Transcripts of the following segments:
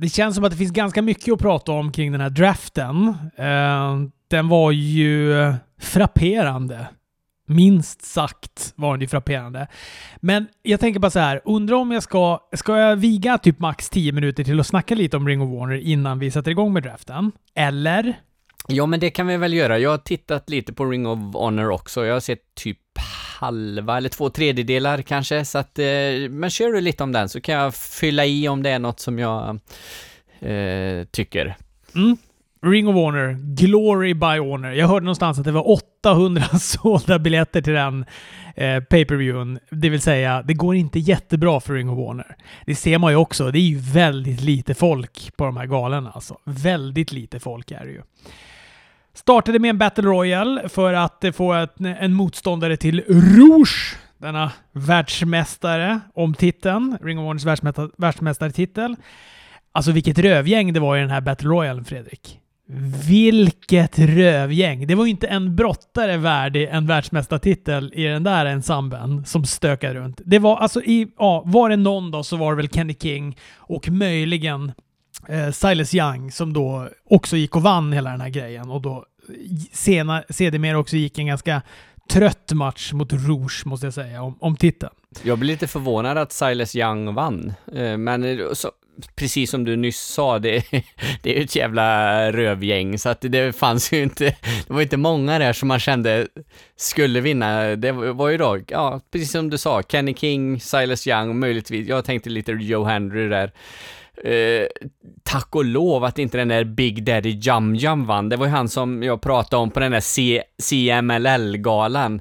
det känns som att det finns ganska mycket att prata om kring den här draften. Eh, den var ju frapperande. Minst sagt var den ju frapperande. Men jag tänker bara så här, undrar om jag ska, ska jag viga typ max 10 minuter till att snacka lite om Ring of Warner innan vi sätter igång med draften? Eller? Ja, men det kan vi väl göra. Jag har tittat lite på Ring of Honor också. Jag har sett typ halva eller två tredjedelar kanske, så att, eh, men kör du lite om den så kan jag fylla i om det är något som jag eh, tycker. Mm. Ring of Honor, Glory by Honor. Jag hörde någonstans att det var 800 sålda biljetter till den eh, pay-per-viewen. Det vill säga, det går inte jättebra för Ring of Honor. Det ser man ju också. Det är ju väldigt lite folk på de här galorna alltså. Väldigt lite folk är det ju. Startade med en Battle Royale för att få ett, en motståndare till Rouge, denna världsmästare om titeln. Ring of Honors världsmästartitel. Alltså vilket rövgäng det var i den här Battle Royale, Fredrik. Vilket rövgäng! Det var ju inte en brottare värdig en världsmästartitel i den där ensemblen som stökade runt. Det var alltså i, ja, var det någon då så var det väl Kenny King och möjligen eh, Silas Young som då också gick och vann hela den här grejen och då sena, sedermera också gick en ganska trött match mot Rouge, måste jag säga, om, om titeln. Jag blir lite förvånad att Silas Young vann, eh, men eh, så, precis som du nyss sa, det, det är ju ett jävla rövgäng, så att det fanns ju inte, det var inte många där som man kände skulle vinna. Det var ju då, ja, precis som du sa, Kenny King, Silas Young, möjligtvis, jag tänkte lite Joe Henry där. Eh, tack och lov att inte den där Big Daddy Jum Jum vann. Det var ju han som jag pratade om på den där C CMLL-galan.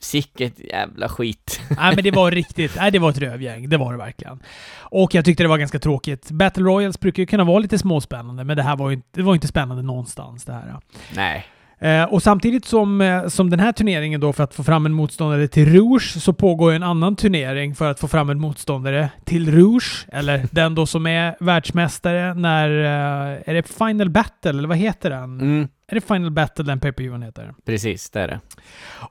Sicket jävla skit. Nej men det var riktigt, nej det var ett rövgäng. Det var det verkligen. Och jag tyckte det var ganska tråkigt. Battle Royals brukar ju kunna vara lite småspännande, men det här var ju inte, det var inte spännande någonstans det här. Nej. Eh, och samtidigt som, eh, som den här turneringen då för att få fram en motståndare till Rouge så pågår en annan turnering för att få fram en motståndare till Rouge, eller den då som är världsmästare när... Eh, är det Final Battle, eller vad heter den? Mm. Är det Final Battle den pay heter? Precis, det är det.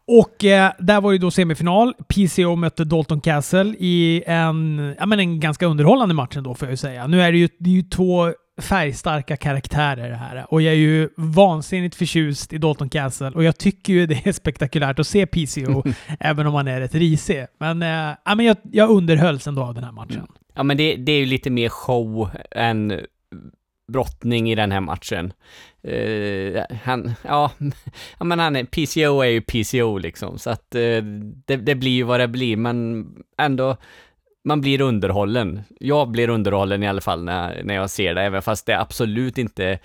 Och eh, där var det då semifinal. PCO mötte Dalton Castle i en, ja, men en ganska underhållande match ändå får jag ju säga. Nu är det ju, det är ju två färgstarka karaktärer här. Och jag är ju vansinnigt förtjust i Dalton Castle och jag tycker ju det är spektakulärt att se PCO även om man är rätt risig. Men, äh, men jag, jag underhölls ändå av den här matchen. Ja, men det, det är ju lite mer show än brottning i den här matchen. Uh, han, ja, ja, men han är, PCO är ju PCO liksom, så att uh, det, det, blir ju vad det blir, men ändå man blir underhållen. Jag blir underhållen i alla fall när, när jag ser det, även fast det är absolut inte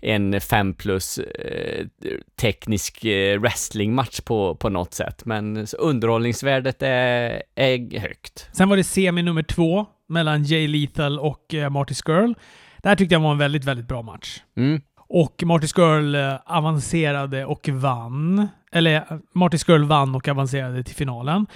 en 5 plus eh, teknisk eh, wrestlingmatch på, på något sätt. Men underhållningsvärdet är, är högt. Sen var det semi nummer två mellan Jay Lethal och eh, Marty Skrull. Det här tyckte jag var en väldigt, väldigt bra match. Mm. Och Marty Skrull eh, avancerade och vann. Eller Marty Skrull vann och avancerade till finalen.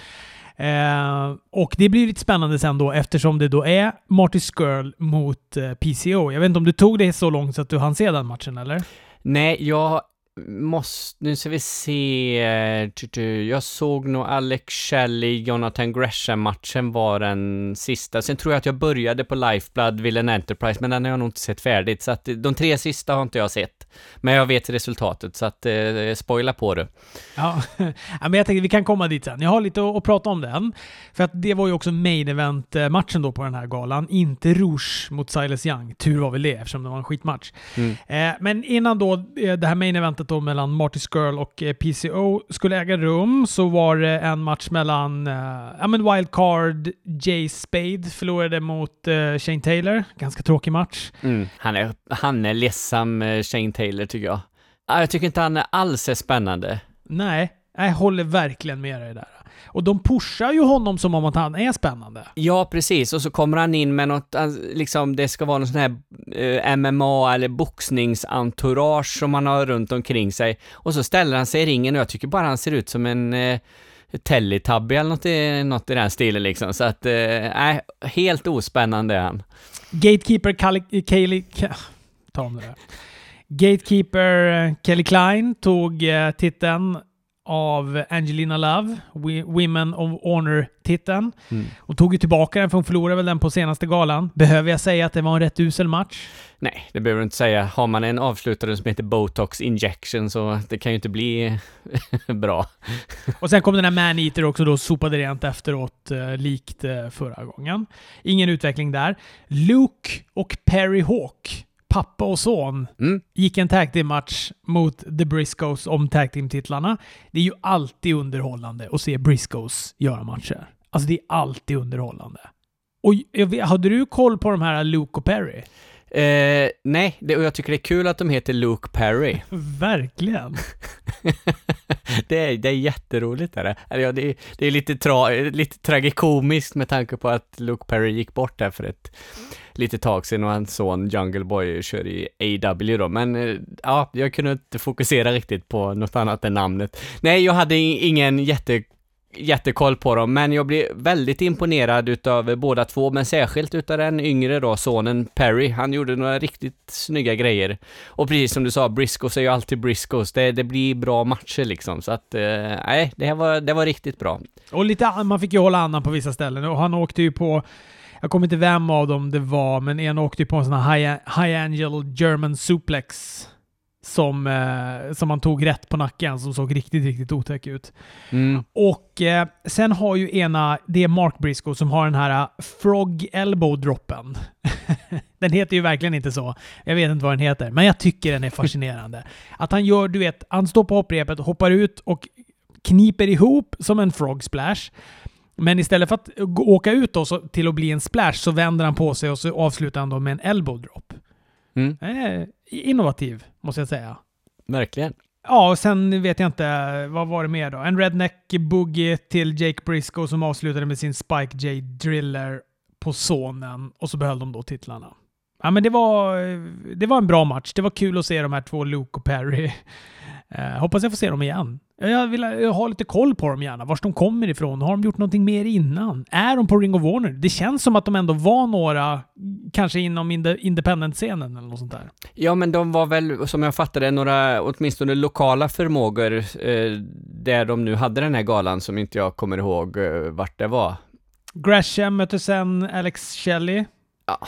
Eh, och det blir lite spännande sen då eftersom det då är Marty Skrull mot eh, PCO. Jag vet inte om du tog det så långt så att du hann se den matchen eller? Nej, jag måste, nu ska vi se, jag såg nog Alex Shelley, Jonathan Gresham-matchen var den sista. Sen tror jag att jag började på Lifeblood, Villain Enterprise, men den har jag nog inte sett färdigt. Så att de tre sista har inte jag sett. Men jag vet resultatet, så att eh, spoila på det. Ja. men jag tänkte vi kan komma dit sen. Jag har lite att, att prata om den. För att det var ju också main event-matchen då på den här galan. Inte Rouge mot Silas Young. Tur var väl det, eftersom det var en skitmatch. Mm. Eh, men innan då eh, det här main eventet mötet då mellan Marty Skrull och eh, PCO skulle äga rum så var det en match mellan ja, men Wildcard Jay Spade förlorade mot uh, Shane Taylor. Ganska tråkig match. Mm. Han, är, han är ledsam, Shane Taylor, tycker jag. Jag tycker inte han alls är spännande. Nej, jag håller verkligen med dig där. Och de pushar ju honom som om att han är spännande. Ja, precis. Och så kommer han in med något, liksom, det ska vara någon sån här eh, MMA eller boxningsentourage som han har runt omkring sig. Och så ställer han sig i ringen och jag tycker bara han ser ut som en eh, Teletubby eller något i, något i den stilen liksom. Så att, nej, eh, helt ospännande är han. Gatekeeper Kaeli, ta om det där. Gatekeeper eh, Kelly Klein tog eh, titeln av Angelina Love, Women of Honor-titeln. Mm. Och tog ju tillbaka den, för hon förlorade väl den på senaste galan. Behöver jag säga att det var en rätt usel match? Nej, det behöver du inte säga. Har man en avslutare som heter Botox Injection så det kan ju inte bli bra. Och sen kom den här Man-Eater också då, sopade rent efteråt, eh, likt eh, förra gången. Ingen utveckling där. Luke och Perry Hawk, pappa och son, Mm. gick en tag team-match mot The Briscoes om tag team-titlarna. Det är ju alltid underhållande att se Briscoes göra matcher. Alltså det är alltid underhållande. Och jag vet, hade du koll på de här Luke och Perry? Eh, nej, det, och jag tycker det är kul att de heter Luke Perry. Verkligen. det, är, det är jätteroligt. Är det? Eller, ja, det, är, det är lite, tra, lite tragikomiskt med tanke på att Luke Perry gick bort där för ett litet tag sedan och hans son Jungle Boy kör i AW då. Men eh, ja, jag kunde inte fokusera riktigt på något annat än namnet. Nej, jag hade ingen jätte jättekoll på dem, men jag blev väldigt imponerad utav båda två, men särskilt utav den yngre då, sonen Perry. Han gjorde några riktigt snygga grejer. Och precis som du sa, Briscoes är ju alltid Briscoes. Det, det blir bra matcher liksom, så att, eh, det här var, det var riktigt bra. Och lite, man fick ju hålla andan på vissa ställen och han åkte ju på, jag kommer inte vem av dem det var, men en åkte ju på en sån här high, high angel German suplex som, eh, som han tog rätt på nacken som såg riktigt, riktigt otäck ut. Mm. Och eh, sen har ju ena, det är Mark Briscoe som har den här eh, Frog Elbow droppen. den heter ju verkligen inte så. Jag vet inte vad den heter, men jag tycker den är fascinerande. Att han gör, du vet, han står på hopprepet, hoppar ut och kniper ihop som en frog splash. Men istället för att åka ut då så, till att bli en splash så vänder han på sig och så avslutar han då med en elbow drop. Mm. Innovativ, måste jag säga. Verkligen. Ja, och sen vet jag inte, vad var det mer då? En redneck boogie till Jake Briscoe som avslutade med sin Spike J Driller på sonen och så behöll de då titlarna. Ja, men det var, det var en bra match. Det var kul att se de här två, Luke och Perry. Eh, hoppas jag får se dem igen. Jag vill jag ha lite koll på dem gärna. Vars de kommer ifrån. Har de gjort någonting mer innan? Är de på Ring of Warner? Det känns som att de ändå var några, kanske inom inde- independent-scenen eller något sånt där. Ja, men de var väl, som jag fattade, några åtminstone lokala förmågor eh, där de nu hade den här galan som inte jag kommer ihåg eh, vart det var. Gresham mötte sen Alex Shelley. Ja.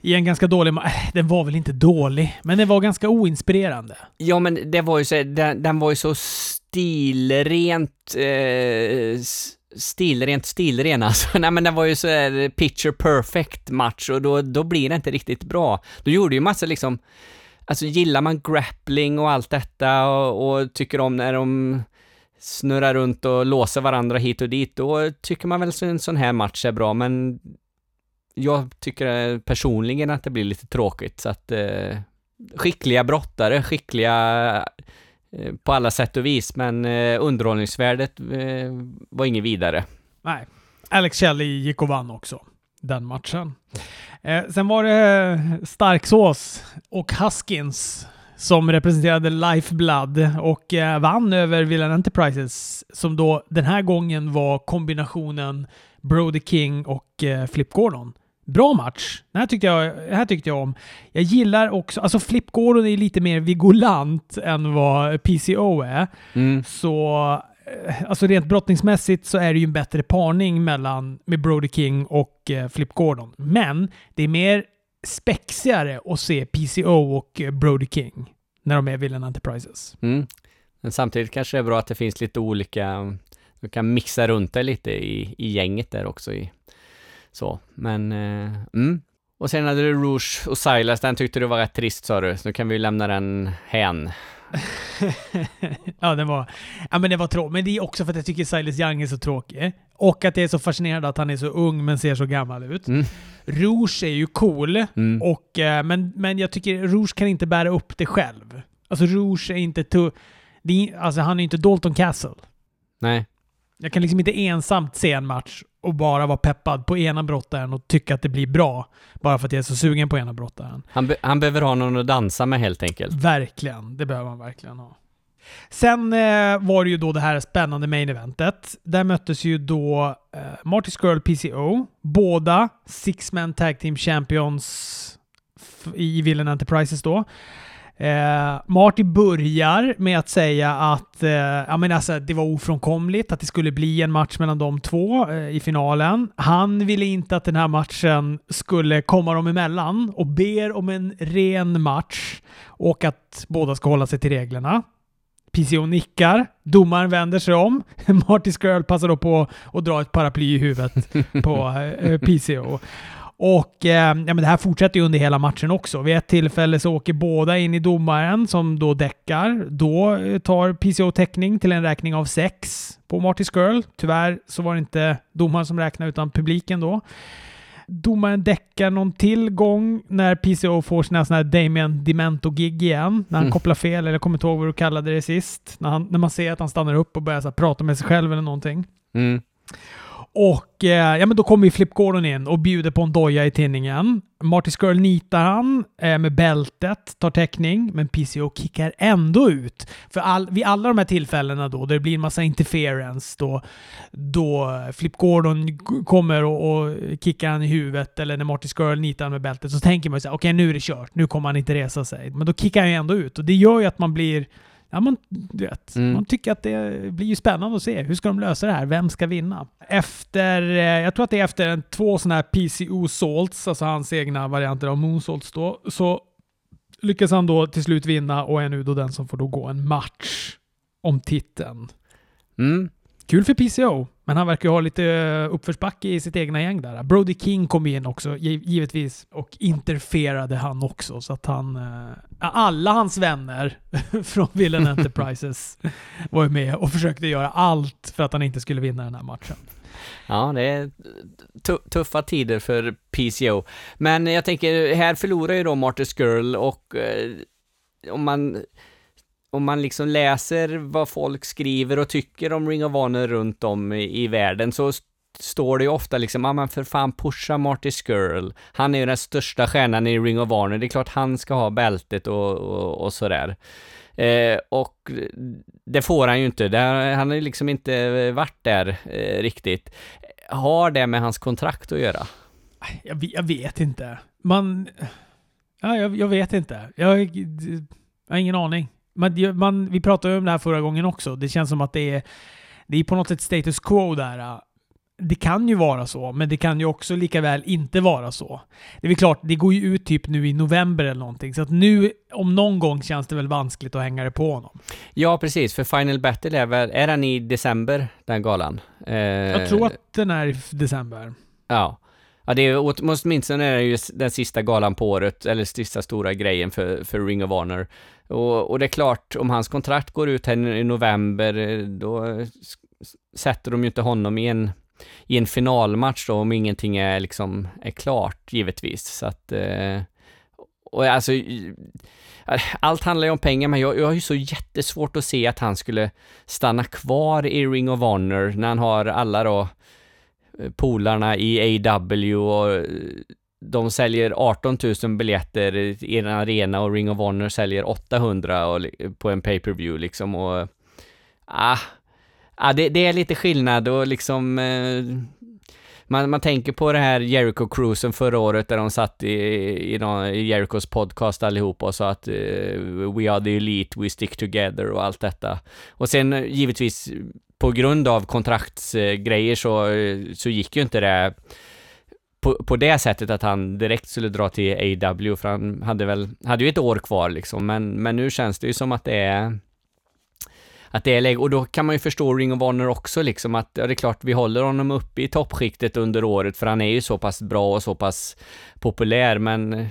I en ganska dålig ma- äh, Den var väl inte dålig, men den var ganska oinspirerande. Ja, men det var ju så, den, den var ju så stilrent, eh, stilrent, stilren alltså. Nej men det var ju så här picture perfect match och då, då blir det inte riktigt bra. Då gjorde ju massa liksom, alltså gillar man grappling och allt detta och, och tycker om när de snurrar runt och låser varandra hit och dit, då tycker man väl så en sån här match är bra, men jag tycker eh, personligen att det blir lite tråkigt, så att eh, skickliga brottare, skickliga Eh, på alla sätt och vis, men eh, underhållningsvärdet eh, var inget vidare. Nej. Alex Kelly gick och vann också den matchen. Sen var det Starksås och Huskins som representerade Lifeblood och vann över Villain Enterprises som då den här gången var kombinationen Brody King och Flip Gordon. Bra match. Den här tyckte, jag, den här tyckte jag om. Jag gillar också, alltså Flip Gordon är lite mer vigolant än vad PCO är. Mm. Så eh, alltså rent brottningsmässigt så är det ju en bättre parning mellan med Brody King och eh, Flip Gordon. Men det är mer spexigare att se PCO och eh, Brody King när de är Villain Enterprises. Mm. Men samtidigt kanske det är bra att det finns lite olika, du kan mixa runt det lite i, i gänget där också i, så, men, eh, mm. Och sen hade du Rouge och Silas, den tyckte du var rätt trist sa du, så nu kan vi lämna den hän. ja, den var, ja, men det var tråkigt. Men det är också för att jag tycker Silas Young är så tråkig. Och att det är så fascinerande att han är så ung men ser så gammal ut. Mm. Rouge är ju cool, Mm. och, eh, men, men jag tycker Rouge kan inte bära upp det själv. Alltså Rouge är inte... Tu- det är, alltså han är inte Dalton Castle. Nej. Jag kan liksom inte ensamt se en match och bara vara peppad på ena brottaren och tycka att det blir bra. Bara för att jag är så sugen på ena brottaren. Han, be, han behöver ha någon att dansa med helt enkelt. Verkligen. Det behöver man verkligen ha. Sen eh, var det ju då det här spännande main eventet. Där möttes ju då eh, Marty Skrull PCO. Båda Six Man Tag Team Champions i Villain Enterprises då. Eh, Marty börjar med att säga att eh, ja, men alltså, det var ofrånkomligt att det skulle bli en match mellan de två eh, i finalen. Han ville inte att den här matchen skulle komma dem emellan och ber om en ren match och att båda ska hålla sig till reglerna. PCO nickar, domaren vänder sig om, Marty Skrull passar då på att dra ett paraply i huvudet på eh, PCO. Och eh, ja, men det här fortsätter ju under hela matchen också. Vid ett tillfälle så åker båda in i domaren som då däckar. Då eh, tar PCO täckning till en räkning av sex på Marty Skrull. Tyvärr så var det inte domaren som räknade utan publiken då. Domaren däckar någon till gång när PCO får sina såna här Damien Demento-gig igen. När han mm. kopplar fel, eller jag kommer inte ihåg vad du kallade det sist. När, han, när man ser att han stannar upp och börjar prata med sig själv eller någonting. Mm. Och eh, ja, men då kommer ju Flip Gordon in och bjuder på en doja i tinningen. Marty Skrull nitar han eh, med bältet, tar täckning, men PCO kickar ändå ut. För all, vid alla de här tillfällena då, där det blir en massa interference, då, då Flip Gordon kommer och, och kickar han i huvudet, eller när Marty Skrull nitar han med bältet, så tänker man ju såhär, okej okay, nu är det kört, nu kommer han inte resa sig. Men då kickar han ju ändå ut och det gör ju att man blir ja, man, vet, mm. man tycker att det blir ju spännande att se. Hur ska de lösa det här? Vem ska vinna? Efter, eh, jag tror att det är efter en, två sådana här PCO Salts, alltså hans egna varianter av Moonsalts då, så lyckas han då till slut vinna och är nu då den som får då gå en match om titeln. Mm. Kul för PCO, men han verkar ju ha lite eh, uppförsbacke i sitt egna gäng där. Brody King kom in också, givetvis, och interferade han också. Så att han... Eh, alla hans vänner från Villain Enterprises var ju med och försökte göra allt för att han inte skulle vinna den här matchen. Ja, det är tuffa tider för PCO. Men jag tänker, här förlorar ju då Martis Girl och eh, om man om man liksom läser vad folk skriver och tycker om Ring of Honor runt om i, i världen så står det ju ofta liksom, ja ah, men för fan pusha Marty Skrull. Han är ju den största stjärnan i Ring of Honor, det är klart han ska ha bältet och, och, och sådär. Eh, och det får han ju inte, det, han har ju liksom inte varit där eh, riktigt. Har det med hans kontrakt att göra? Jag, jag vet inte. Man... Ja, jag, jag vet inte. Jag, jag har ingen aning. Man, man, vi pratade ju om det här förra gången också. Det känns som att det är, det är på något sätt status quo där. Det kan ju vara så, men det kan ju också lika väl inte vara så. Det är väl klart, det går ju ut typ nu i november eller någonting, så att nu om någon gång känns det väl vanskligt att hänga det på honom. Ja, precis, för Final Battle är väl, är den i december, den galan? Eh, Jag tror att den är i december. Ja. Ja, det är åtminstone är det ju den sista galan på året, eller sista stora grejen för, för Ring of Honor. Och, och det är klart, om hans kontrakt går ut här i november, eh, då sätter de ju inte honom i en, i en finalmatch då, om ingenting är liksom är klart, givetvis. Så att, eh, och alltså, allt handlar ju om pengar, men jag, jag har ju så jättesvårt att se att han skulle stanna kvar i Ring of Honor när han har alla då eh, polarna i AW och eh, de säljer 18 000 biljetter i en arena och Ring of Honor säljer 800 och, på en pay-per-view liksom och... Ah, ah det, det, är lite skillnad och liksom... Eh, man, man tänker på det här Jericho-cruisen förra året där de satt i, i, någon, i Jerichos podcast allihopa och sa att eh, We are the elite, we stick together och allt detta. Och sen eh, givetvis på grund av kontraktsgrejer så, eh, så gick ju inte det på, på det sättet att han direkt skulle dra till AW, för han hade väl, hade ju ett år kvar liksom, men, men nu känns det ju som att det är att det är läge, och då kan man ju förstå Ring of Honor också liksom att, ja det är klart vi håller honom uppe i toppskiktet under året för han är ju så pass bra och så pass populär men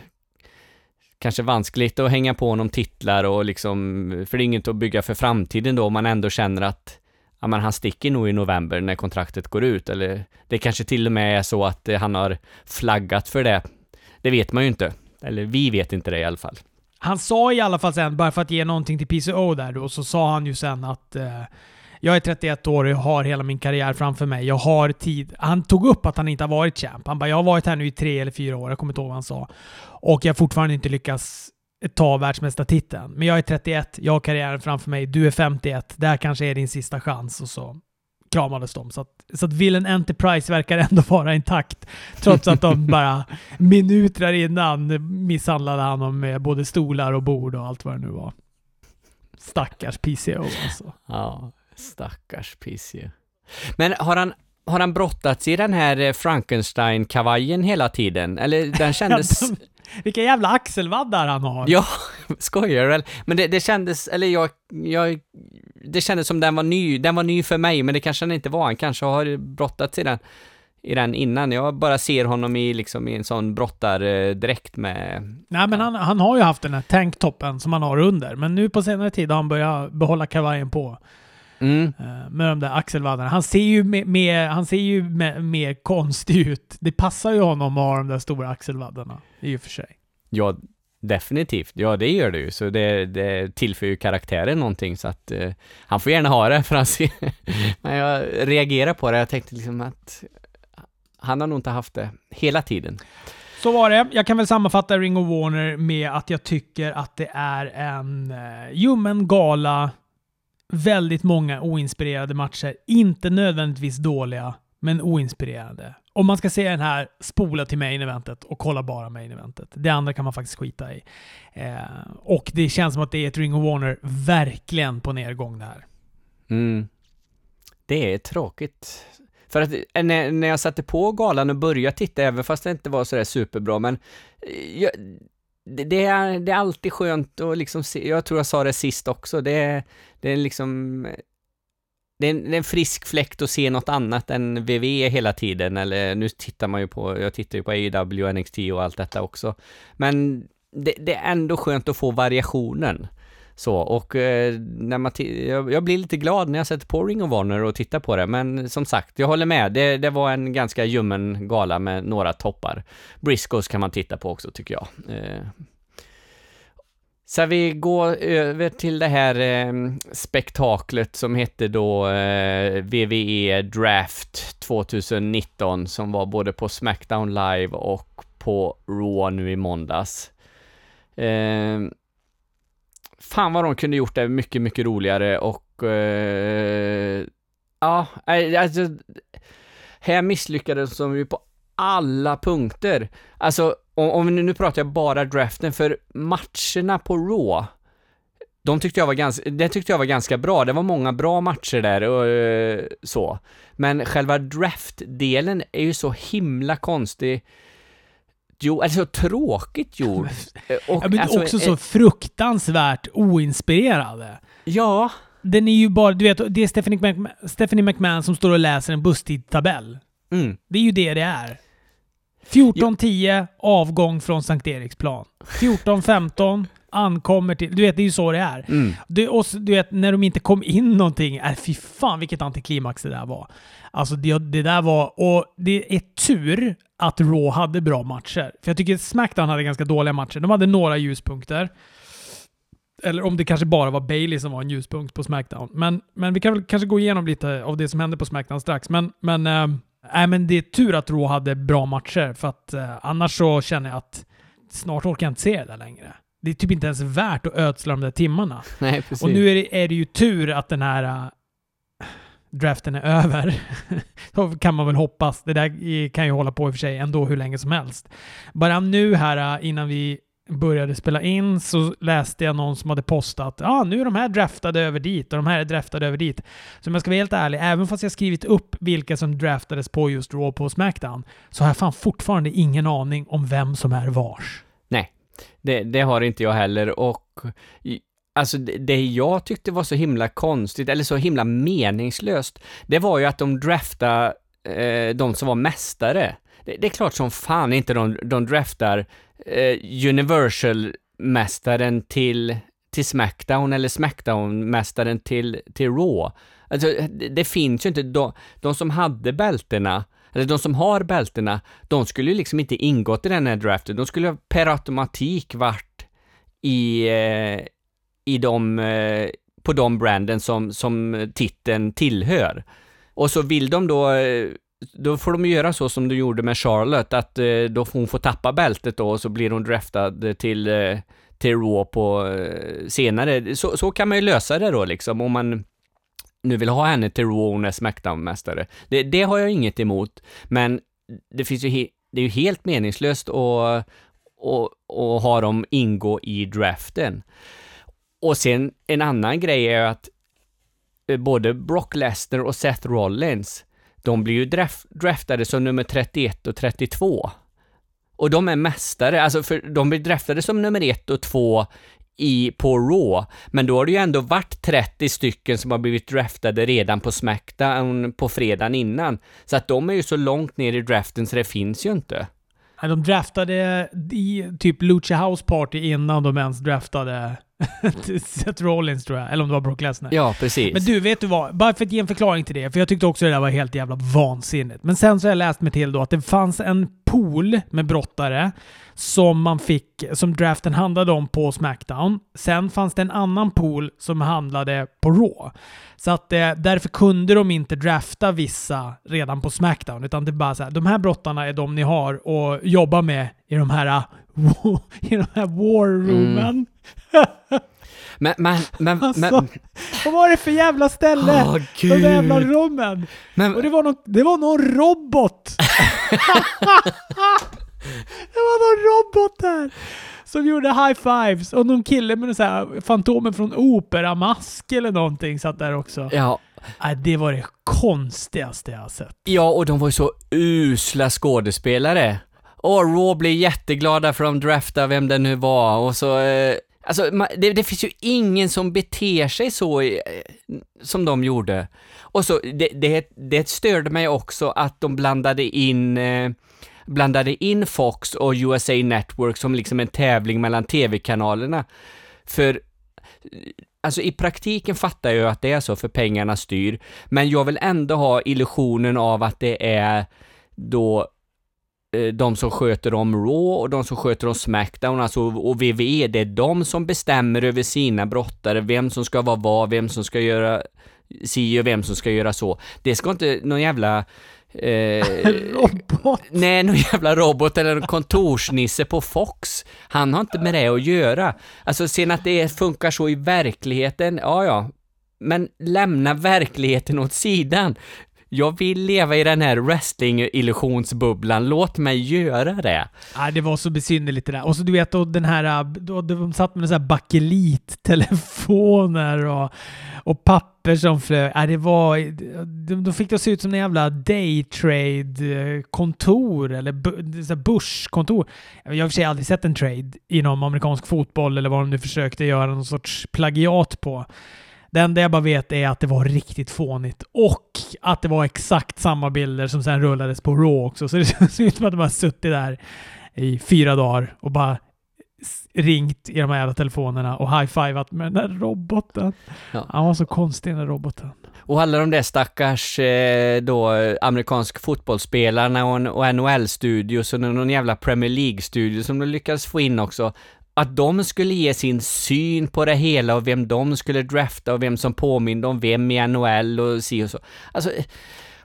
kanske vanskligt att hänga på honom titlar och liksom, för det är inget att bygga för framtiden då om man ändå känner att ja men han sticker nog i november när kontraktet går ut, eller det kanske till och med är så att eh, han har flaggat för det. Det vet man ju inte. Eller vi vet inte det i alla fall. Han sa i alla fall sen, bara för att ge någonting till PCO där då, så sa han ju sen att eh, jag är 31 år och jag har hela min karriär framför mig. Jag har tid. Han tog upp att han inte har varit champ. Han bara, jag har varit här nu i tre eller fyra år, jag kommer inte ihåg vad han sa. Och jag har fortfarande inte lyckats ta världsmästartiteln. Men jag är 31, jag har karriären framför mig, du är 51, det här kanske är din sista chans och så kramades de. Så att, så att Villain Enterprise verkar ändå vara intakt. Trots att de bara minuter innan misshandlade han dem med både stolar och bord och allt vad det nu var. Stackars PCO alltså. Ja, stackars PCO. Men har han, har han brottats i den här eh, Frankenstein-kavajen hela tiden? Eller den kändes... Vilka jävla axelvaddar han har! Ja, skojar du väl? Men det, det kändes, eller jag, jag, det kändes som den var ny, den var ny för mig, men det kanske den inte var. Han kanske har brottats i den, i den innan. Jag bara ser honom i, liksom, i en sån brottardräkt med... Nej, men han, han har ju haft den här tanktoppen som han har under, men nu på senare tid har han börjat behålla kavajen på. Mm. Eh, med de där axelvaddarna. Han ser ju mer, mer, han ser ju mer, mer konstig ut. Det passar ju honom att ha de där stora axelvaddarna, i och för sig. Ja, definitivt. Ja, det gör det ju. Så det, det tillför ju karaktären någonting, så att eh, han får gärna ha det, för han ser... Men jag reagerar på det. Jag tänkte liksom att han har nog inte haft det hela tiden. Så var det. Jag kan väl sammanfatta Ring of Warner med att jag tycker att det är en uh, ljummen gala väldigt många oinspirerade matcher. Inte nödvändigtvis dåliga, men oinspirerade. Om man ska se den här, spola till main eventet och kolla bara main eventet. Det andra kan man faktiskt skita i. Eh, och det känns som att det är ett Ring of Warner verkligen på nedgång det här. Mm. Det är tråkigt. För att eh, när, när jag satte på galan och började titta, även fast det inte var sådär superbra, men eh, jag, det, är, det är alltid skönt att liksom se, jag tror jag sa det sist också, det är, det är liksom det är, en, det är en frisk fläkt att se något annat än VV hela tiden, eller nu tittar man ju på, jag tittar ju på AEW, NXT och allt detta också. Men det, det är ändå skönt att få variationen. Så, och eh, när man jag, jag, blir lite glad när jag sätter på Ring of Honor och tittar på det, men som sagt, jag håller med. Det, det var en ganska ljummen gala med några toppar. Briscoes kan man titta på också, tycker jag. Eh. Så vi går över till det här eh, spektaklet som hette då eh, VVE Draft 2019, som var både på Smackdown Live och på Raw nu i måndags. Eh, fan vad de kunde gjort det mycket, mycket roligare och eh, ja, alltså här misslyckades de ju på alla punkter. Alltså, om, om nu pratar jag bara draften, för matcherna på Raw, de tyckte jag var ganska, det tyckte jag var ganska bra. Det var många bra matcher där och eh, så. Men själva draftdelen är ju så himla konstig Jo, alltså tråkigt gjord. Eh, och, ja, men alltså, också så fruktansvärt oinspirerande. Ja. Den är ju bara, du vet, det är Stephanie McMahon, Stephanie McMahon som står och läser en busstidtabell. Mm. Det är ju det det är. 14.10 avgång från Sankt Eriksplan. 14.15 ankommer till... Du vet, det är ju så det är. Mm. Du, och, du vet, när de inte kom in någonting, äh, fy fan vilket antiklimax det där var. Alltså det, det där var... Och det är tur att Raw hade bra matcher. För jag tycker Smackdown hade ganska dåliga matcher. De hade några ljuspunkter. Eller om det kanske bara var Bailey som var en ljuspunkt på Smackdown. Men, men vi kan väl kanske gå igenom lite av det som hände på Smackdown strax. Men, men, äh, men det är tur att Raw hade bra matcher. För att äh, annars så känner jag att snart orkar jag inte se det där längre. Det är typ inte ens värt att ödsla de där timmarna. Nej, precis. Och nu är det, är det ju tur att den här äh, draften är över. Då kan man väl hoppas. Det där kan ju hålla på i och för sig ändå hur länge som helst. Bara nu här äh, innan vi började spela in så läste jag någon som hade postat ja ah, nu är de här draftade över dit och de här är draftade över dit. Så om jag ska vara helt ärlig, även fast jag skrivit upp vilka som draftades på just Raw på Smackdown så har jag fan fortfarande ingen aning om vem som är vars. Nej, det, det har inte jag heller och Alltså det jag tyckte var så himla konstigt, eller så himla meningslöst, det var ju att de draftade eh, de som var mästare. Det, det, är klart som fan inte de, de draftar eh, Universal-mästaren till, till Smackdown eller Smackdown-mästaren till, till Raw. Alltså det, det finns ju inte, de, de som hade bältena, eller de som har bältena, de skulle ju liksom inte ingått i den här draften. De skulle per automatik varit i, eh, i de, eh, på de branden som, som titeln tillhör. Och så vill de då, eh, då får de göra så som du gjorde med Charlotte, att eh, då får hon få tappa bältet då och så blir hon draftad till, eh, till Raw på eh, senare. Så, så kan man ju lösa det då liksom, om man nu vill ha henne till Raw och hon är Smackdown-mästare. Det, det har jag inget emot, men det finns ju he, det är ju helt meningslöst att och, och ha dem ingå i draften. Och sen en annan grej är ju att eh, både Brock Lesnar och Seth Rollins, de blir ju draf draftade som nummer 31 och 32. Och de är mästare, alltså för de blir draftade som nummer 1 och 2 i, på Raw, men då har det ju ändå varit 30 stycken som har blivit draftade redan på Smackdown på fredagen innan. Så att de är ju så långt ner i draften så det finns ju inte. De draftade i typ Lucha House Party innan de ens draftade Seth Rollins tror jag, eller om det var Brock Lesnar. Ja, precis. Men du, vet du vad? Bara för att ge en förklaring till det, för jag tyckte också det där var helt jävla vansinnigt. Men sen så har jag läst mig till då att det fanns en pool med brottare som man fick, som draften handlade om på Smackdown. Sen fanns det en annan pool som handlade på Raw. Så att eh, därför kunde de inte drafta vissa redan på Smackdown, utan det är bara så här, de här brottarna är de ni har att jobba med i de här, i de här war roomen. Mm. Men, men, men, alltså, men... Vad var det för jävla ställe? Oh, de där jävla rummen. Men, och det var, någon, det var någon robot. det var någon robot där. Som gjorde high fives. Och någon kille med så här Fantomen från Opera-mask eller någonting satt där också. Ja. Nej, det var det konstigaste jag har sett. Ja, och de var ju så usla skådespelare. Och Raw blev jätteglada för de draftade vem det nu var och så... Eh, alltså, det, det, finns ju ingen som beter sig så eh, som de gjorde. Och så, det, det, det störde mig också att de blandade in eh, blandade in Fox och USA Network som liksom en tävling mellan tv-kanalerna. För eh, Alltså i praktiken fattar jag att det är så för pengarna styr, men jag vill ändå ha illusionen av att det är då de som sköter om Raw och de som sköter om Smackdown, alltså och WWE, det är de som bestämmer över sina brottare, vem som ska vara vad, vem som ska göra si och vem som ska göra så. Det ska inte någon jävla Eh, robot? Nej, någon jävla robot eller en kontorsnisse på Fox. Han har inte med det att göra. Alltså, sen att det funkar så i verkligheten, ja ja. Men lämna verkligheten åt sidan. Jag vill leva i den här wrestling-illusionsbubblan, låt mig göra det. Ja, det var så besynnerligt det där. Och så du vet, då den här, då, de satt med så här bakelittelefoner och, och papper som flög. Ja, det var, de, de fick det att se ut som en jävla daytrade-kontor eller börskontor. Jag har i och för sig aldrig sett en trade inom amerikansk fotboll eller vad de nu försökte göra någon sorts plagiat på. Det enda jag bara vet är att det var riktigt fånigt och att det var exakt samma bilder som sen rullades på Raw också. Så det ser ut som att de har suttit där i fyra dagar och bara ringt i de här jävla telefonerna och high-fivat med den där roboten. Ja. Han var så konstig den där roboten. Och alla de där stackars eh, då amerikansk fotbollsspelarna och, och NHL-studios och någon jävla Premier League-studio som de lyckades få in också att de skulle ge sin syn på det hela och vem de skulle drafta och vem som påminner om vem i NHL och si och så. Alltså,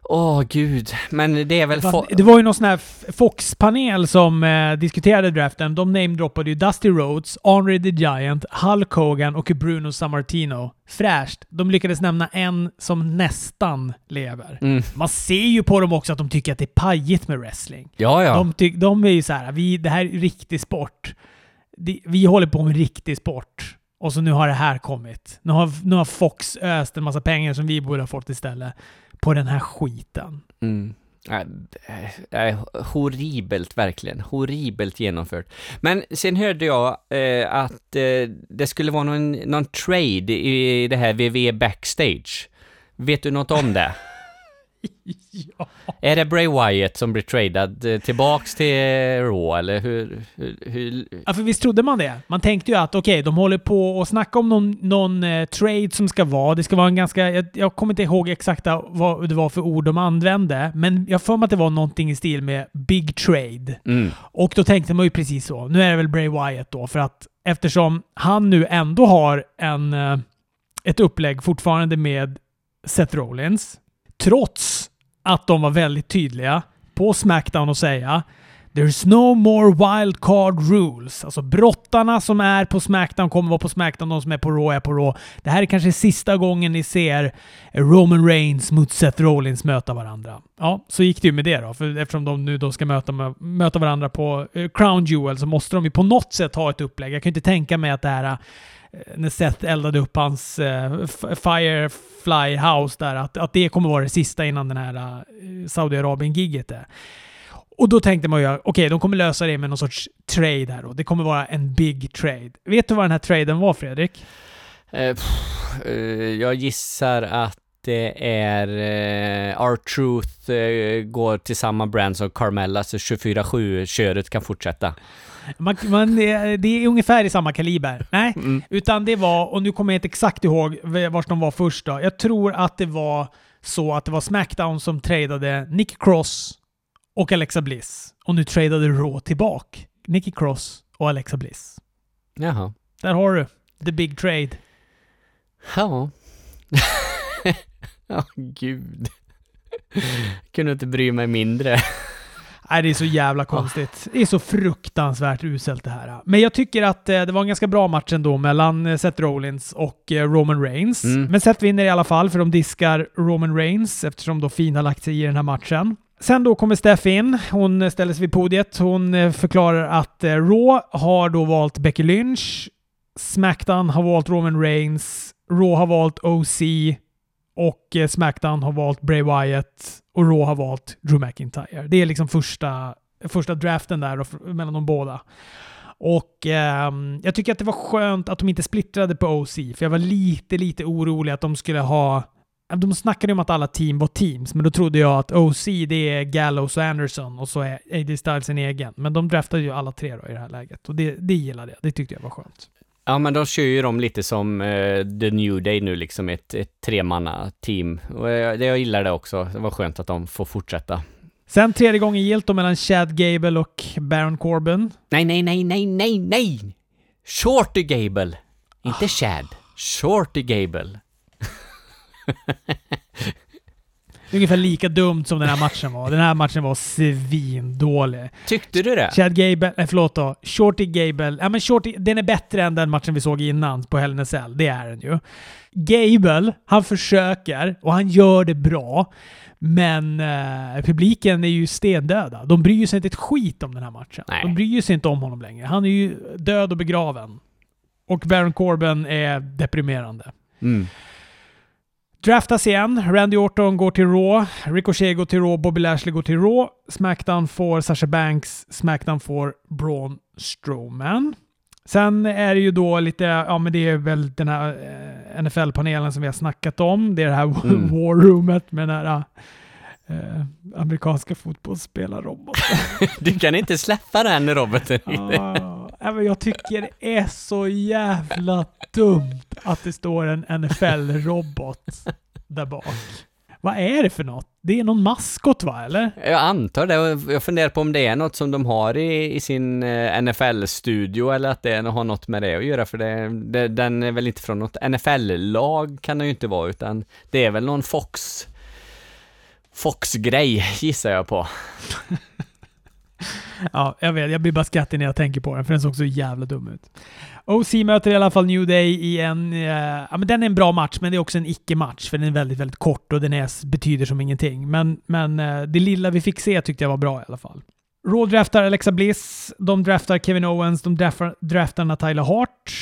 åh gud, men det är väl... Det var ju någon sån här Fox-panel som eh, diskuterade draften. De namedroppade ju Dusty Rhodes, Henry the Giant, Hulk Hogan och Bruno Sammartino. Fräscht. De lyckades nämna en som nästan lever. Mm. Man ser ju på dem också att de tycker att det är pajigt med wrestling. Ja, ja. De, de är ju så här, vi, det här är riktig sport vi håller på med riktig sport. Och så nu har det här kommit. Nu har, nu har Fox öst en massa pengar som vi borde ha fått istället på den här skiten. Mm. Äh, äh, horribelt, verkligen. Horribelt genomfört. Men sen hörde jag äh, att äh, det skulle vara någon, någon trade i det här VV Backstage. Vet du något om det? ja. Är det Bray Wyatt som blir tradad eh, tillbaks till Raw, eller hur, hur, hur? Ja, för visst trodde man det? Man tänkte ju att okej, okay, de håller på att snacka om någon, någon eh, trade som ska vara. Det ska vara en ganska... Jag, jag kommer inte ihåg exakt vad det var för ord de använde, men jag får mig att det var någonting i stil med Big Trade. Mm. Och då tänkte man ju precis så. Nu är det väl Bray Wyatt då, för att eftersom han nu ändå har en, eh, ett upplägg fortfarande med Seth Rollins, trots att de var väldigt tydliga på Smackdown och säga There's no more wildcard rules. Alltså brottarna som är på Smackdown kommer vara på Smackdown, de som är på Raw är på Raw. Det här är kanske sista gången ni ser Roman Reigns mot Seth Rollins möta varandra. Ja, så gick det ju med det då. För eftersom de nu då ska möta, möta varandra på eh, Crown Jewel så måste de ju på något sätt ha ett upplägg. Jag kan inte tänka mig att det här Eh, när Seth eldade upp hans uh, Firefly House där, att, att det kommer vara det sista innan den här eh, uh, Saudiarabien-giget är. Och då tänkte man ju, okej, okay, de kommer lösa det med någon sorts trade här då. Det kommer vara en big trade. Vet du vad den här traden var, Fredrik? Uh, pff, jag gissar att det är uh, R-Truth uh, går till samma brand som Carmella, alltså så 24-7-köret kan fortsätta. Man, man, det är ungefär i samma kaliber. Nej, mm. utan det var, och nu kommer jag inte exakt ihåg vart de var först då. Jag tror att det var så att det var Smackdown som tradade Nick Cross och Alexa Bliss. Och nu tradade Raw tillbaka Nicky Cross och Alexa Bliss. Jaha. Där har du. The big trade. Ja. Ja, oh, gud. Kunde inte bry mig mindre. Nej, det är så jävla konstigt. Det är så fruktansvärt uselt det här. Men jag tycker att eh, det var en ganska bra match ändå mellan eh, Seth Rollins och eh, Roman Reigns. Mm. Men Seth vinner i alla fall, för de diskar Roman Reigns eftersom då Fina har lagt sig i den här matchen. Sen då kommer Steph in. Hon ställer sig vid podiet. Hon förklarar att Raw har då valt Becky Lynch. Smackdown har valt Roman Reigns. Raw har valt OC. Och Smackdown har valt Bray Wyatt och Raw har valt Drew McIntyre. Det är liksom första, första draften där mellan de båda. Och eh, jag tycker att det var skönt att de inte splittrade på OC, för jag var lite, lite orolig att de skulle ha... De snackade om att alla team var teams, men då trodde jag att OC det är Gallows och Anderson och så är AJ Styles en egen. Men de draftade ju alla tre då i det här läget och det, det gillade jag. Det tyckte jag var skönt. Ja, men de kör ju dem lite som uh, The New Day nu, liksom ett, ett tremanna-team. Och jag, jag gillar det också. Det var skönt att de får fortsätta. Sen tredje gången gilt då mellan Chad Gable och Baron Corbin. Nej, nej, nej, nej, nej, nej! Shorty Gable! Inte Chad. Shorty Gable. ungefär lika dumt som den här matchen var. Den här matchen var svindålig. Tyckte du det? Chad Gable, nej förlåt då. Shorty Gable. Ja men Shorty, den är bättre än den matchen vi såg innan på Hell in Cell. Det är den ju. Gable, han försöker och han gör det bra. Men eh, publiken är ju stendöda. De bryr sig inte ett skit om den här matchen. Nej. De bryr sig inte om honom längre. Han är ju död och begraven. Och Baron Corbin är deprimerande. Mm. Draftas igen. Randy Orton går till Raw. Ricochet går till Raw. Bobby Lashley går till Raw. Smackdown får Sasha Banks. Smackdown får Braun Strowman. Sen är det ju då lite, ja men det är väl den här eh, NFL-panelen som vi har snackat om. Det är det här mm. War Roomet med den här eh, amerikanska fotbollsspelarroboten. du kan inte släppa den roboten. ah, jag tycker det är så jävla dumt att det står en NFL-robot där bak. Vad är det för något? Det är någon maskot va, eller? Jag antar det. Jag funderar på om det är något som de har i, i sin eh, NFL-studio eller att det har något med det att göra, för det, det, den är väl inte från något NFL-lag kan det ju inte vara, utan det är väl någon Fox Fox-grej, gissar jag på. ja, jag vet. Jag blir bara skrattig när jag tänker på den, för den såg så jävla dum ut. OC möter i alla fall New Day i en... Uh, ja, men den är en bra match, men det är också en icke-match, för den är väldigt, väldigt kort och den är, betyder som ingenting. Men, men uh, det lilla vi fick se tyckte jag var bra i alla fall. Raw draftar Alexa Bliss, de draftar Kevin Owens, de draftar, draftar Natalia Hart.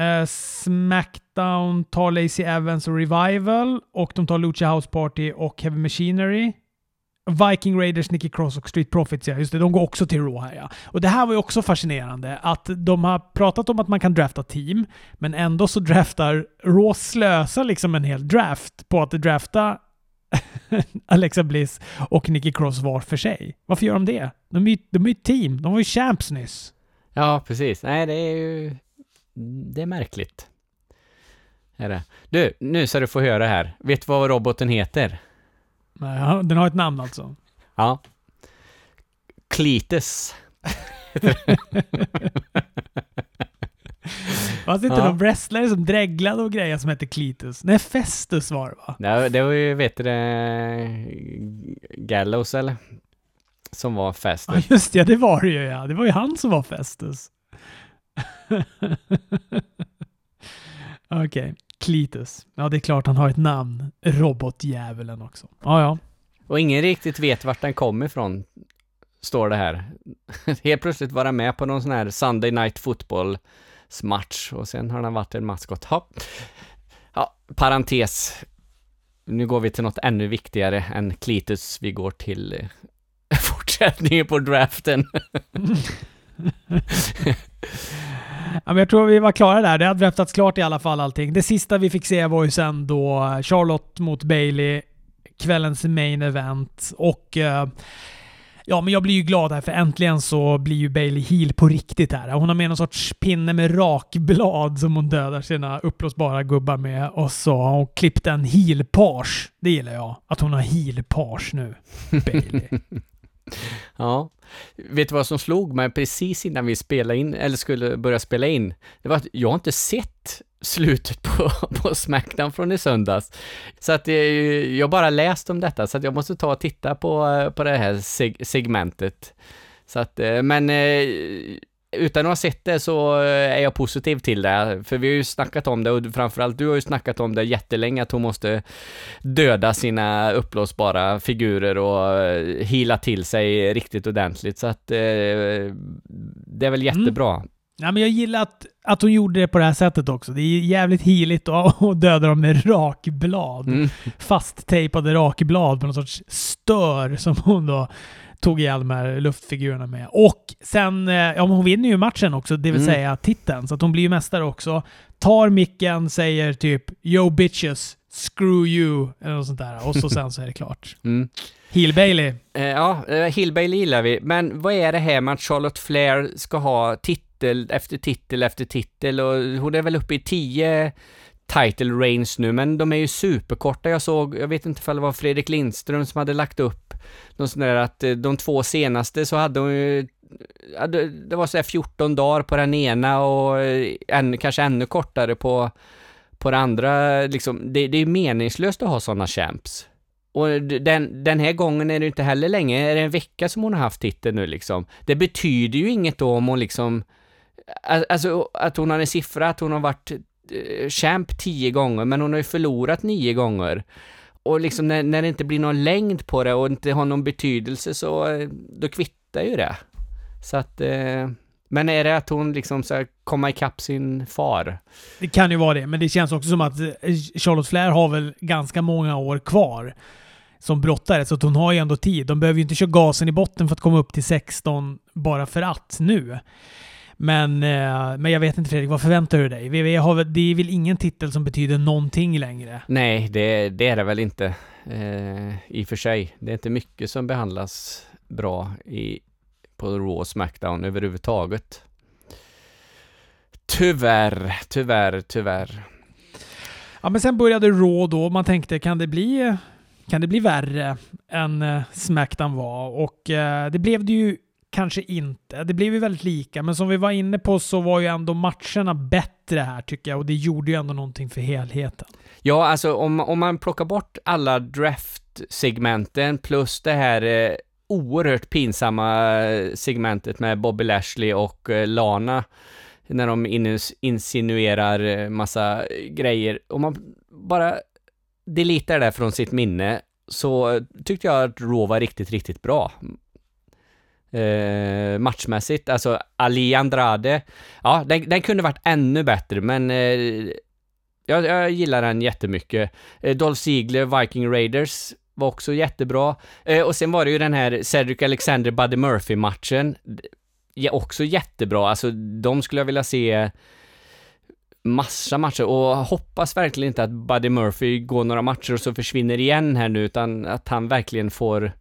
Uh, Smackdown tar Lacey Evans och Revival och de tar Lucha House Party och Heavy Machinery. Viking Raiders, Nicky Cross och Street Profits, ja. Just det, de går också till Raw här ja. Och det här var ju också fascinerande, att de har pratat om att man kan drafta team, men ändå så draftar Raw slösar liksom en hel draft på att drafta Alexa Bliss och Nicky Cross var för sig. Varför gör de det? De är ju de är team. De var ju champs nyss. Ja, precis. Nej, det är ju... Det är märkligt. Är det. Du, nu ska du få höra här. Vet du vad roboten heter? Nej, den har ett namn alltså? Ja. Cletus. Fanns det inte ja. någon wrestlare som dreglade och grejer som hette Cletus? Nej, Festus var det va? Nej, det var ju, vet du det, Gallows eller? som var Ja, Festus. just det. Det var det ju ja. Det var ju han som var Festus. Okej. Klitus. Ja, det är klart han har ett namn. Robotdjävulen också. Ja, ja. Och ingen riktigt vet vart den kom ifrån, står det här. Helt plötsligt var den med på någon sån här Sunday Night Football match och sen har den varit en maskot. Ja. ja, parentes. Nu går vi till något ännu viktigare än Klitus. Vi går till eh, fortsättningen på draften. Ja, men jag tror vi var klara där. Det hade draftats klart i alla fall allting. Det sista vi fick se var ju sen då eh, Charlotte mot Bailey, kvällens main event. Och eh, ja, men jag blir ju glad här för äntligen så blir ju Bailey heel på riktigt här. Hon har med någon sorts pinne med rakblad som hon dödar sina uppblåsbara gubbar med. Och så har hon klippt en heel-page. Det gillar jag. Att hon har heel-page nu. Bailey. Ja. Vet du vad som slog mig precis innan vi spelade in, eller skulle börja spela in? Det var att jag har inte sett slutet på, på Smackdown från i söndags. Så att det, jag bara läst om detta, så att jag måste ta och titta på, eh, på det här seg segmentet. Så att, eh, men eh, utan att ha sett det så är jag positiv till det, för vi har ju snackat om det och framförallt du har ju snackat om det jättelänge att hon måste döda sina uppblåsbara figurer och eh, hila till sig riktigt ordentligt så att eh, det är väl jättebra. Ja, men jag gillar att, att hon gjorde det på det här sättet också. Det är jävligt heligt att döda dem med rakblad. Mm. Fasttejpade rakblad på någon sorts stör som hon då tog ihjäl de här luftfigurerna med. Och sen, eh, ja hon vinner ju matchen också, det vill Mm. säga titeln. Så att hon blir ju mästare också. Tar micken, säger typ “Yo bitches, screw you” eller något sånt där. Och så sen så är det klart. Mm. Heel Bailey. Eh, ja, eh, Hillbailey gillar vi, men vad är det här med att Charlotte Flair ska ha titel efter titel efter titel och hon är väl uppe i tio title range nu, men de är ju superkorta. Jag såg, jag vet inte ifall det var Fredrik Lindström som hade lagt upp någon sån där att eh, de två senaste så hade hon ju det var sådär 14 dagar på den ena och eh, kanske ännu kortare på, på det andra. Liksom, det, det är meningslöst att ha sådana champs. Och den, den här gången är det inte heller länge, är det en vecka som hon har haft titeln nu liksom. Det betyder ju inget då om hon liksom, alltså att hon har en siffra, att hon har varit Eh, champ tio gånger, men hon har ju förlorat nio gånger. Och liksom när, när det inte blir någon längd på det och inte har någon betydelse så, eh, då kvittar ju det. Så att, eh, men är det att hon liksom ska komma ikapp sin far? Det kan ju vara det, men det känns också som att eh, Charlotte Flair har väl ganska många år kvar som brottare, så att hon har ju ändå tid. De behöver ju inte köra gasen i botten för att komma upp till 16 bara för att nu. Men, eh, men jag vet inte Fredrik, vad förväntar du dig? WWE har, det är väl ingen titel som betyder någonting längre? Nej, det, det är det väl inte eh, i och för sig. Det är inte mycket som behandlas bra i, på Raw och Smackdown överhuvudtaget. Tyvärr, tyvärr, tyvärr. Ja, men sen började Raw då. Man tänkte, kan det bli, kan det bli värre än eh, Smackdown var? Och eh, det blev det ju kanske inte. Det blev ju väldigt lika, men som vi var inne på så var ju ändå matcherna bättre här tycker jag och det gjorde ju ändå någonting för helheten. Ja, alltså om, om man plockar bort alla draft-segmenten plus det här eh, oerhört pinsamma eh, segmentet med Bobby Lashley och eh, Lana när de inus- insinuerar eh, massa eh, grejer. Om man bara deletar det från sitt minne så tyckte jag att Raw var riktigt, riktigt bra. Eh, matchmässigt, alltså Ali Andrade, ja, den, den kunde varit ännu bättre, men eh, jag, jag gillar den jättemycket. Eh, Dolph Ziegler, Viking Raiders var också jättebra. Eh, och sen var det ju den här Cedric Alexander Buddy Murphy-matchen. Ja, också jättebra. Alltså, de skulle jag vilja se massa matcher och hoppas verkligen inte att Buddy Murphy går några matcher och så försvinner igen här nu, utan att han verkligen får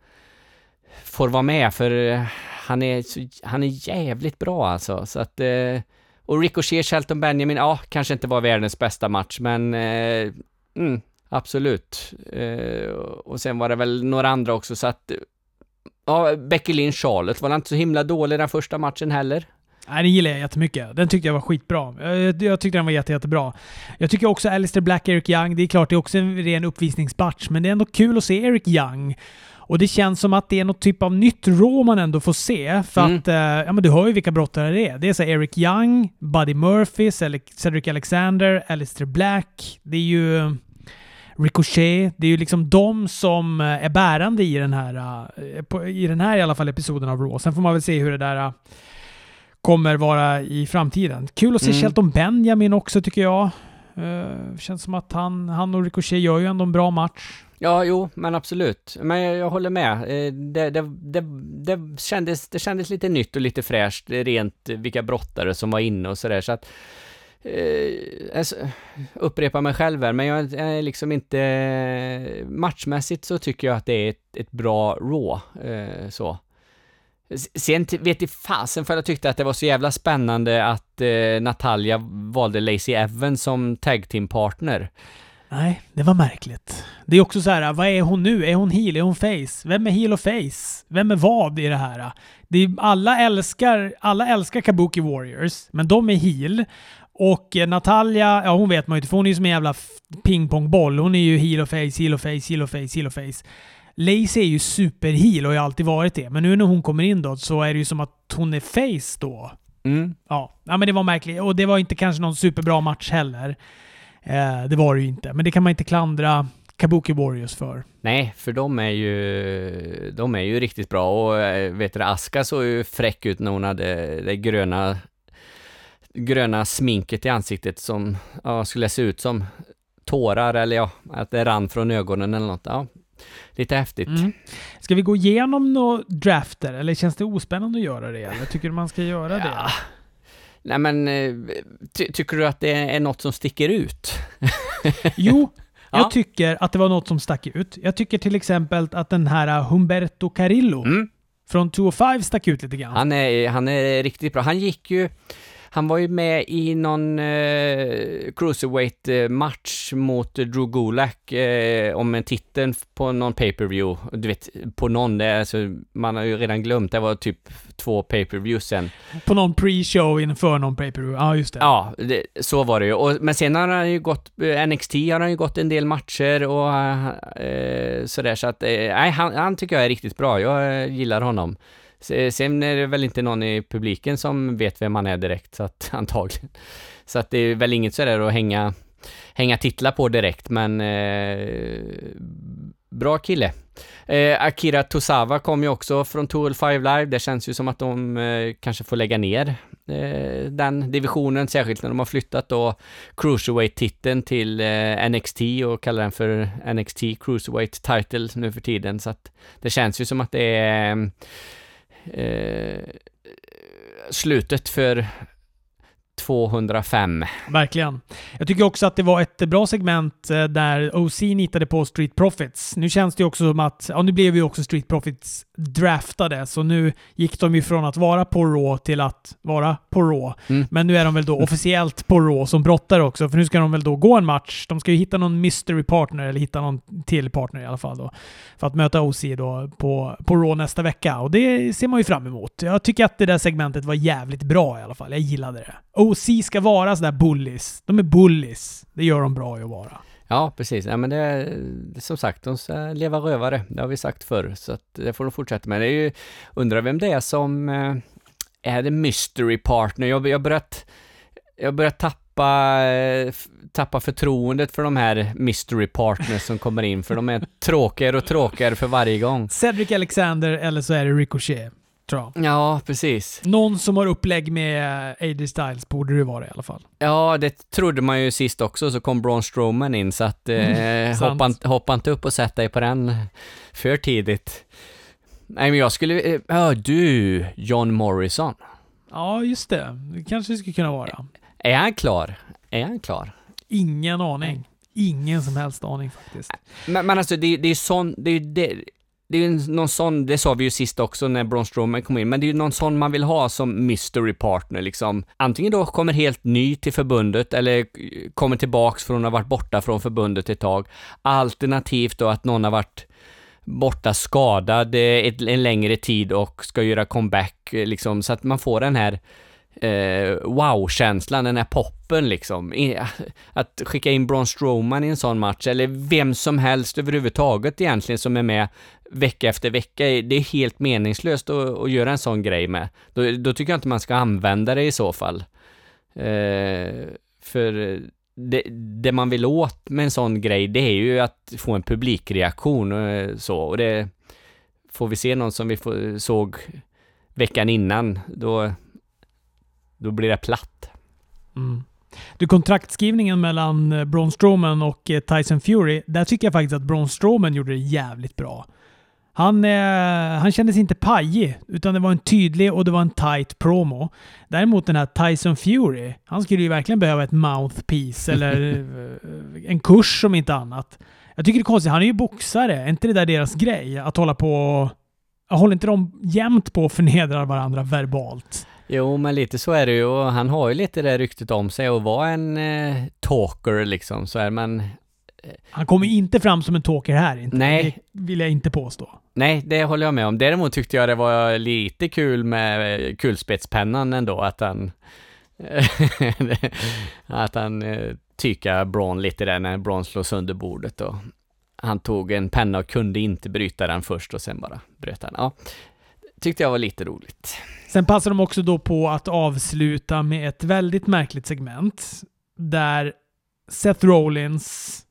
får vara med, för eh, han är, så, han är jävligt bra alltså. Så att, eh, och Ricochet, Shelton Benjamin, ja, kanske inte var världens bästa match, men eh, mm, absolut. Eh, och sen var det väl några andra också, så att Ja, Becky Lynch Charlotte var inte så himla dålig den första matchen heller. Nej, den gillar jag jättemycket. Den tyckte jag var skitbra. Jag, jag tyckte den var jätte, jättebra. Jag tycker också Alistair Black, Eric Young, det är klart det är också en ren uppvisningsmatch, men det är ändå kul att se Eric Young. Och det känns som att det är något typ av nytt rå man ändå får se. För Mm. att, eh, ja men du hör ju vilka brottare det är. Det är så Eric Young, Buddy Murphy, Cedric Alexander, Alistair Black. Det är ju Ricochet. Det är ju liksom de som eh, är bärande i den här, eh, i den här i alla fall episoden av Raw. Sen får man väl se hur det där eh, kommer vara i framtiden. Kul att se Mm. Shelton Benjamin också tycker jag. Känns som att han, han och Ricochet gör ju ändå en bra match. Ja, jo, men absolut. Men jag, jag håller med. Eh, det, det, det, det, kändes, det kändes lite nytt och lite fräscht, eh, rent eh, vilka brottare som var inne och sådär. Så att, eh, alltså, upprepa mig själv här, men jag är liksom inte... Matchmässigt så tycker jag att det är ett, ett bra Raw. Eh, så. Sen vet i fasen för jag tyckte att det var så jävla spännande att eh, Natalia valde Lacey Evans som tag team partner. Nej, det var märkligt. Det är också så här, vad är hon nu? Är hon heel? Är hon face? Vem är heel och face? Vem är vad i det här? Det är, alla, älskar, alla älskar Kabuki Warriors, men de är heel. Och eh, Natalia, ja hon vet man ju inte, för hon är ju som en jävla pingpongboll. Hon är ju heel och face, heel och face, heel och face, heel och face. Lacey är ju superheel och har alltid varit det. Men nu när hon kommer in då så är det ju som att hon är face då. Mm. Ja, ja men det var märkligt. Och det var inte kanske någon superbra match heller. Eh, det var det ju inte. Men det kan man inte klandra Kabuki Warriors för. Nej, för de är ju, de är ju riktigt bra och eh, vet du, Aska såg ju fräck ut när hon hade det gröna, gröna sminket i ansiktet som ja, skulle se ut som tårar eller ja, att det rann från ögonen eller något. Ja, lite häftigt. Mm. Ska vi gå igenom några drafter eller känns det ospännande att göra det? Eller tycker du man ska göra det? Ja. Nej men, eh, ty tycker du att det är något som sticker ut? Jo, jag Ja. tycker att det var något som stack ut. Jag tycker till exempel att den här uh, Humberto Carillo Mm. från 205 stack ut lite grann. Han är, han är riktigt bra. Han gick ju, han var ju med i någon eh, cruiserweight-match mot Drew Gulak eh, om en titel på någon pay-per-view. Du vet, på någon, det alltså, man har ju redan glömt, det var typ två pay-per-views sen. På någon pre-show inför någon pay-per-view. Ja, just det. Ja, det, så var det ju. Och, men sen har han ju gått, eh, NXT har han ju gått en del matcher och eh, sådär, så att, eh, nej, han, han tycker jag är riktigt bra. Jag eh, gillar honom. Sen är det väl inte någon i publiken som vet vem han är direkt, så att antagligen. Så att det är väl inget sådär att hänga, hänga titlar på direkt, men eh, bra kille. Eh, Akira Tosawa kom ju också från 205 Live. Det känns ju som att de eh, kanske får lägga ner eh, den divisionen, särskilt när de har flyttat då Cruiserweight-titeln till eh, NXT och kallar den för NXT Cruiserweight Title nu för tiden. Så att det känns ju som att det är eh, slutet för 205. Verkligen. Jag tycker också att det var ett bra segment eh, där OC nitade på Street Profits. Nu känns det ju också som att, ja nu blev ju också Street Profits draftade, så nu gick de ju från att vara på Raw till att vara på Raw. Mm. Men nu är de väl då officiellt på Raw som brottare också, för nu ska de väl då gå en match. De ska ju hitta någon mystery partner, eller hitta någon till partner i alla fall då, för att möta OC då på, på Raw nästa vecka. Och det ser man ju fram emot. Jag tycker att det där segmentet var jävligt bra i alla fall. Jag gillade det. OC ska vara sådär bullies. De är bullies. Det gör de bra i att vara. Ja, precis. Ja, men det är som sagt, de ska leva rövare. Det har vi sagt förr, så att det får de fortsätta med. Det är ju, undrar vem det är som eh, är det mystery partner. Jag har börjat, jag börjat tappa, eh, tappa förtroendet för de här mystery partners som kommer in, för de är tråkigare och tråkigare för varje gång. Cedric Alexander eller så är det Ricochet, tror jag. Ja, precis. Någon som har upplägg med AJ Styles borde det vara i alla fall. Ja, det trodde man ju sist också, så kom Braun Strowman in, så att eh, Mm, hoppa, hoppa inte upp och sätt dig på den för tidigt. Nej, men jag skulle... eh, Ja, du, John Morrison. Ja, just det. Det kanske det skulle kunna vara. Är han klar? Är han klar? Ingen aning. Ingen som helst aning faktiskt. Men, men alltså, det, det är sån... Det är det, det är ju någon sån, det sa vi ju sist också när Braun Strowman kom in, men det är ju någon sån man vill ha som mystery partner liksom. Antingen då kommer helt ny till förbundet eller eh, kommer tillbaks från att ha varit borta från förbundet ett tag. Alternativt då att någon har varit borta skadad eh, en längre tid och ska göra comeback eh, liksom, så att man får den här eh, wow-känslan, den här poppen liksom. Att skicka in Braun Strowman i en sån match, eller vem som helst överhuvudtaget egentligen som är med vecka efter vecka, det är helt meningslöst att, att göra en sån grej med. Då, då, tycker jag inte man ska använda det i så fall. Eh, för det, det, man vill åt med en sån grej, det är ju att få en publikreaktion och så. Och det får vi se någon som vi såg veckan innan, då, då blir det platt. Mm. Du, kontraktskrivningen mellan eh, Braun Strowman och eh, Tyson Fury, där tycker jag faktiskt att Braun Strowman gjorde det jävligt bra. Han, eh, han kändes inte pajig, utan det var en tydlig och det var en tight promo. Däremot den här Tyson Fury, han skulle ju verkligen behöva ett mouthpiece eller eh, en kurs om inte annat. Jag tycker det är konstigt, han är ju boxare. Är inte det där deras grej? Att hålla på... Håller inte de jämt på och förnedrar varandra verbalt? Jo, men lite så är det ju och han har ju lite det ryktet om sig att vara en eh, talker liksom så är men han kommer inte fram som en talker här inte. Nej. Det vill jag inte påstå. Nej, det håller jag med om. Däremot tyckte jag det var lite kul med kulspetspennan ändå, att han... att han eh, tycker Braun lite där när Braun slår sönder bordet och han tog en penna och kunde inte bryta den först och sen bara bröt han. Ja, tyckte jag var lite roligt. Sen passar de också då på att avsluta med ett väldigt märkligt segment där Seth Rollins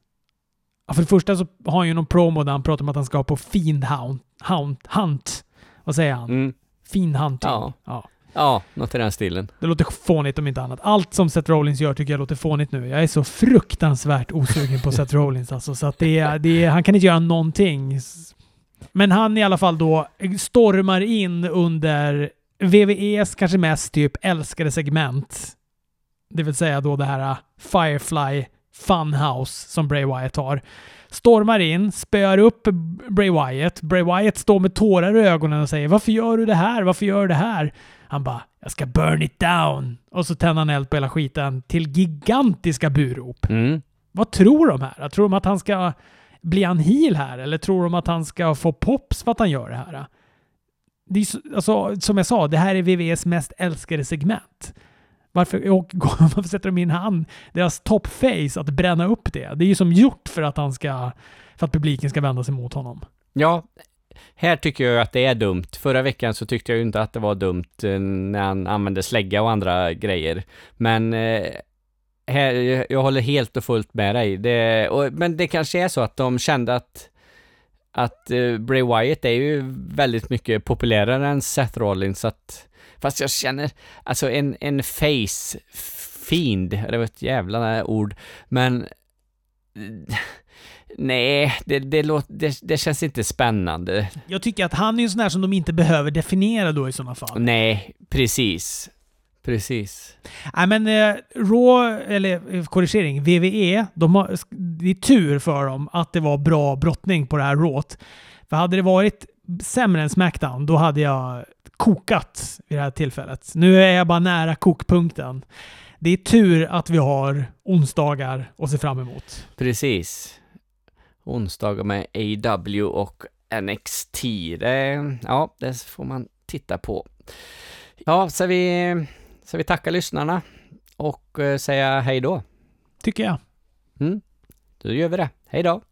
Ja, för det första så har han ju någon promo där han pratar om att han ska på Fiend Hunt. Hunt, hunt. Vad säger han? Mm. Fiend Hunting. Ja. ja. Ja, något i den stilen. Det låter fånigt om inte annat. Allt som Seth Rollins gör tycker jag låter fånigt nu. Jag är så fruktansvärt osugen på Seth Rollins alltså, så att det, det, han kan inte göra någonting. Men han i alla fall då stormar in under VVEs kanske mest typ älskade segment. Det vill säga då det här Firefly funhouse som Bray Wyatt har. Stormar in, spöar upp Bray Wyatt. Bray Wyatt står med tårar i ögonen och säger “Varför gör du det här? Varför gör du det här?” Han bara “Jag ska burn it down” och så tänder han eld på hela skiten till gigantiska burop. Mm. Vad tror de här? Tror de att han ska blir han heel här? Eller tror de att han ska få pops för att han gör det här? Det är, alltså, som jag sa, det här är VVS mest älskade segment. Varför, och, varför sätter de in han, deras top face, att bränna upp det? Det är ju som gjort för att han ska, för att publiken ska vända sig mot honom. Ja, här tycker jag att det är dumt. Förra veckan så tyckte jag ju inte att det var dumt eh, när han använde slägga och andra grejer. Men eh, jag håller helt och fullt med dig. Det, och, men det kanske är så att de kände att att uh, Bray Wyatt är ju väldigt mycket populärare än Seth Rollins, att Fast jag känner, alltså en, en face fiend, det var ett jävla ord, men Nej, det, det, låter, det, det, känns inte spännande. Jag tycker att han är en sån där som de inte behöver definiera då i sådana fall. Nej, precis. Precis. Nej men eh, Raw, eller eh, korrigering, VVE, de har, det är tur för dem att det var bra brottning på det här Rawt. För hade det varit sämre än Smackdown, då hade jag kokat vid det här tillfället. Nu är jag bara nära kokpunkten. Det är tur att vi har onsdagar att se fram emot. Precis. Onsdagar med AW och NXT. Det, ja, det får man titta på. Ja, så vi, så vi tackar lyssnarna och eh, säga hej då. Tycker jag. Mm, då gör vi det. Hej då.